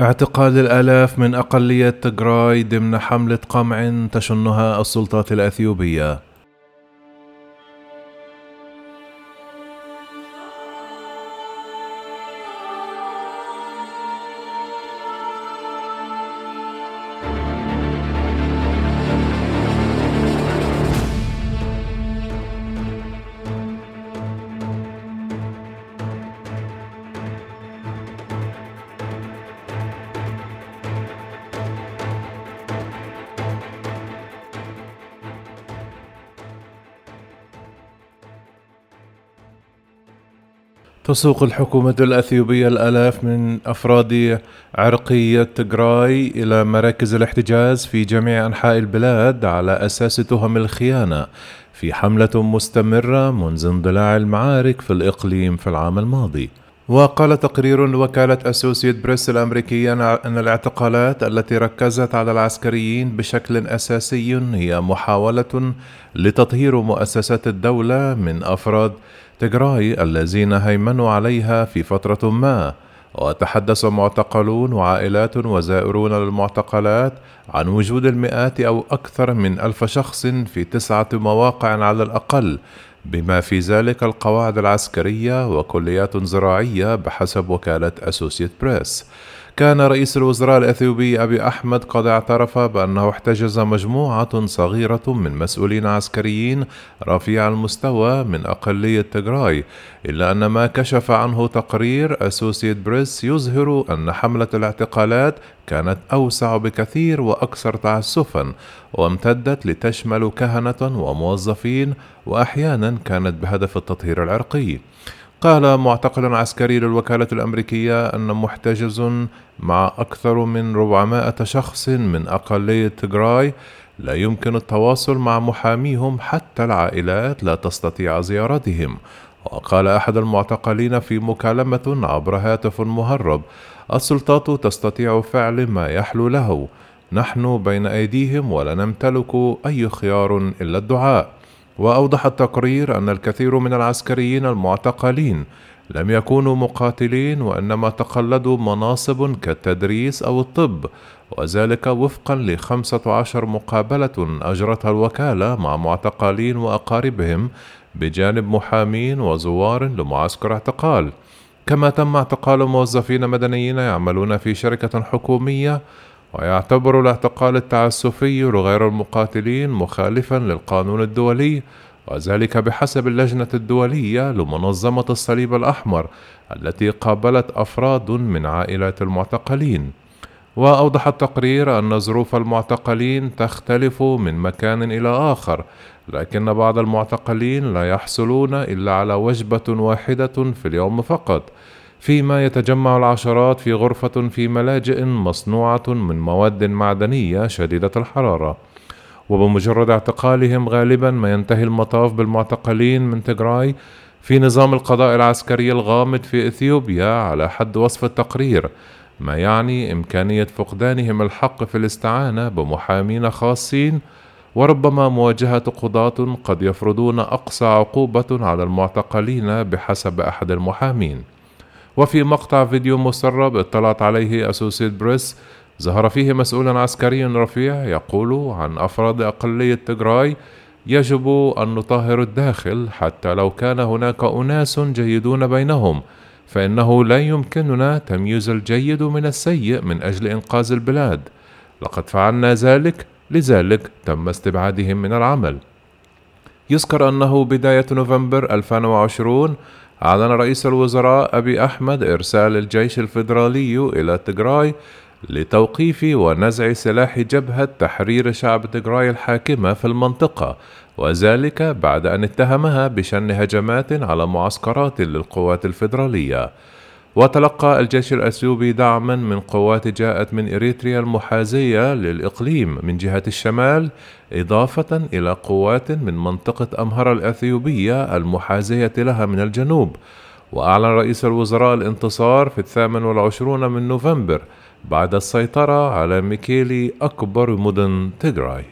اعتقال الآلاف من أقلية تجراي ضمن حملة قمع تشنها السلطات الأثيوبية. تسوق الحكومة الأثيوبية الآلاف من أفراد عرقية تجراي إلى مراكز الاحتجاز في جميع أنحاء البلاد على أساس تهم الخيانة في حملة مستمرة منذ اندلاع المعارك في الإقليم في العام الماضي. وقال تقرير لوكالة أسوسيت بريس الأمريكية أن الاعتقالات التي ركزت على العسكريين بشكل أساسي هي محاولة لتطهير مؤسسات الدولة من أفراد تجراي الذين هيمنوا عليها في فترة ما وتحدث معتقلون وعائلات وزائرون للمعتقلات عن وجود المئات أو أكثر من ألف شخص في تسعة مواقع على الأقل بما في ذلك القواعد العسكرية وكليات زراعية بحسب وكالة أسوسيت بريس كان رئيس الوزراء الأثيوبي أبي أحمد قد اعترف بأنه احتجز مجموعة صغيرة من مسؤولين عسكريين رفيع المستوى من أقلية تجراي إلا أن ما كشف عنه تقرير أسوسيت بريس يظهر أن حملة الاعتقالات كانت أوسع بكثير وأكثر تعسفا وامتدت لتشمل كهنة وموظفين وأحيانا كانت بهدف التطهير العرقي. قال معتقل عسكري للوكالة الأمريكية أن محتجز مع أكثر من 400 شخص من أقلية تجراي لا يمكن التواصل مع محاميهم حتى العائلات لا تستطيع زيارتهم. وقال أحد المعتقلين في مكالمة عبر هاتف مهرب السلطات تستطيع فعل ما يحلو له. نحن بين أيديهم ولا نمتلك أي خيار إلا الدعاء. وأوضح التقرير أن الكثير من العسكريين المعتقلين لم يكونوا مقاتلين وإنما تقلدوا مناصب كالتدريس أو الطب وذلك وفقا لخمسة عشر مقابلة أجرتها الوكالة مع معتقلين وأقاربهم بجانب محامين وزوار لمعسكر اعتقال. كما تم اعتقال موظفين مدنيين يعملون في شركة حكومية ويعتبر الاعتقال التعسفي لغير المقاتلين مخالفا للقانون الدولي وذلك بحسب اللجنة الدولية لمنظمة الصليب الأحمر التي قابلت أفراد من عائلات المعتقلين. وأوضح التقرير أن ظروف المعتقلين تختلف من مكان إلى آخر لكن بعض المعتقلين لا يحصلون إلا على وجبة واحدة في اليوم فقط فيما يتجمع العشرات في غرفة في ملاجئ مصنوعة من مواد معدنية شديدة الحرارة. وبمجرد اعتقالهم غالبا ما ينتهي المطاف بالمعتقلين من تجراي في نظام القضاء العسكري الغامض في إثيوبيا على حد وصف التقرير ما يعني إمكانية فقدانهم الحق في الاستعانة بمحامين خاصين وربما مواجهة قضاة قد يفرضون أقصى عقوبة على المعتقلين بحسب أحد المحامين. وفي مقطع فيديو مسرب اطلعت عليه أسوسيت بريس ظهر فيه مسؤول عسكري رفيع يقول عن أفراد أقلية تجراي يجب أن نطهر الداخل حتى لو كان هناك أناس جيدون بينهم فإنه لا يمكننا تمييز الجيد من السيء من أجل إنقاذ البلاد. لقد فعلنا ذلك لذلك تم استبعادهم من العمل. يذكر أنه بداية نوفمبر 2020 أعلن رئيس الوزراء أبي أحمد إرسال الجيش الفيدرالي إلى تجراي لتوقيف ونزع سلاح جبهة تحرير شعب تجراي الحاكمة في المنطقة وذلك بعد أن اتهمها بشن هجمات على معسكرات للقوات الفيدرالية. وتلقى الجيش الأثيوبي دعما من قوات جاءت من إريتريا المحاذية للإقليم من جهة الشمال إضافة إلى قوات من منطقة أمهر الأثيوبية المحاذية لها من الجنوب. وأعلن رئيس الوزراء الانتصار في الثامن والعشرون من نوفمبر بعد السيطرة على ميكيلي أكبر مدن تيغراي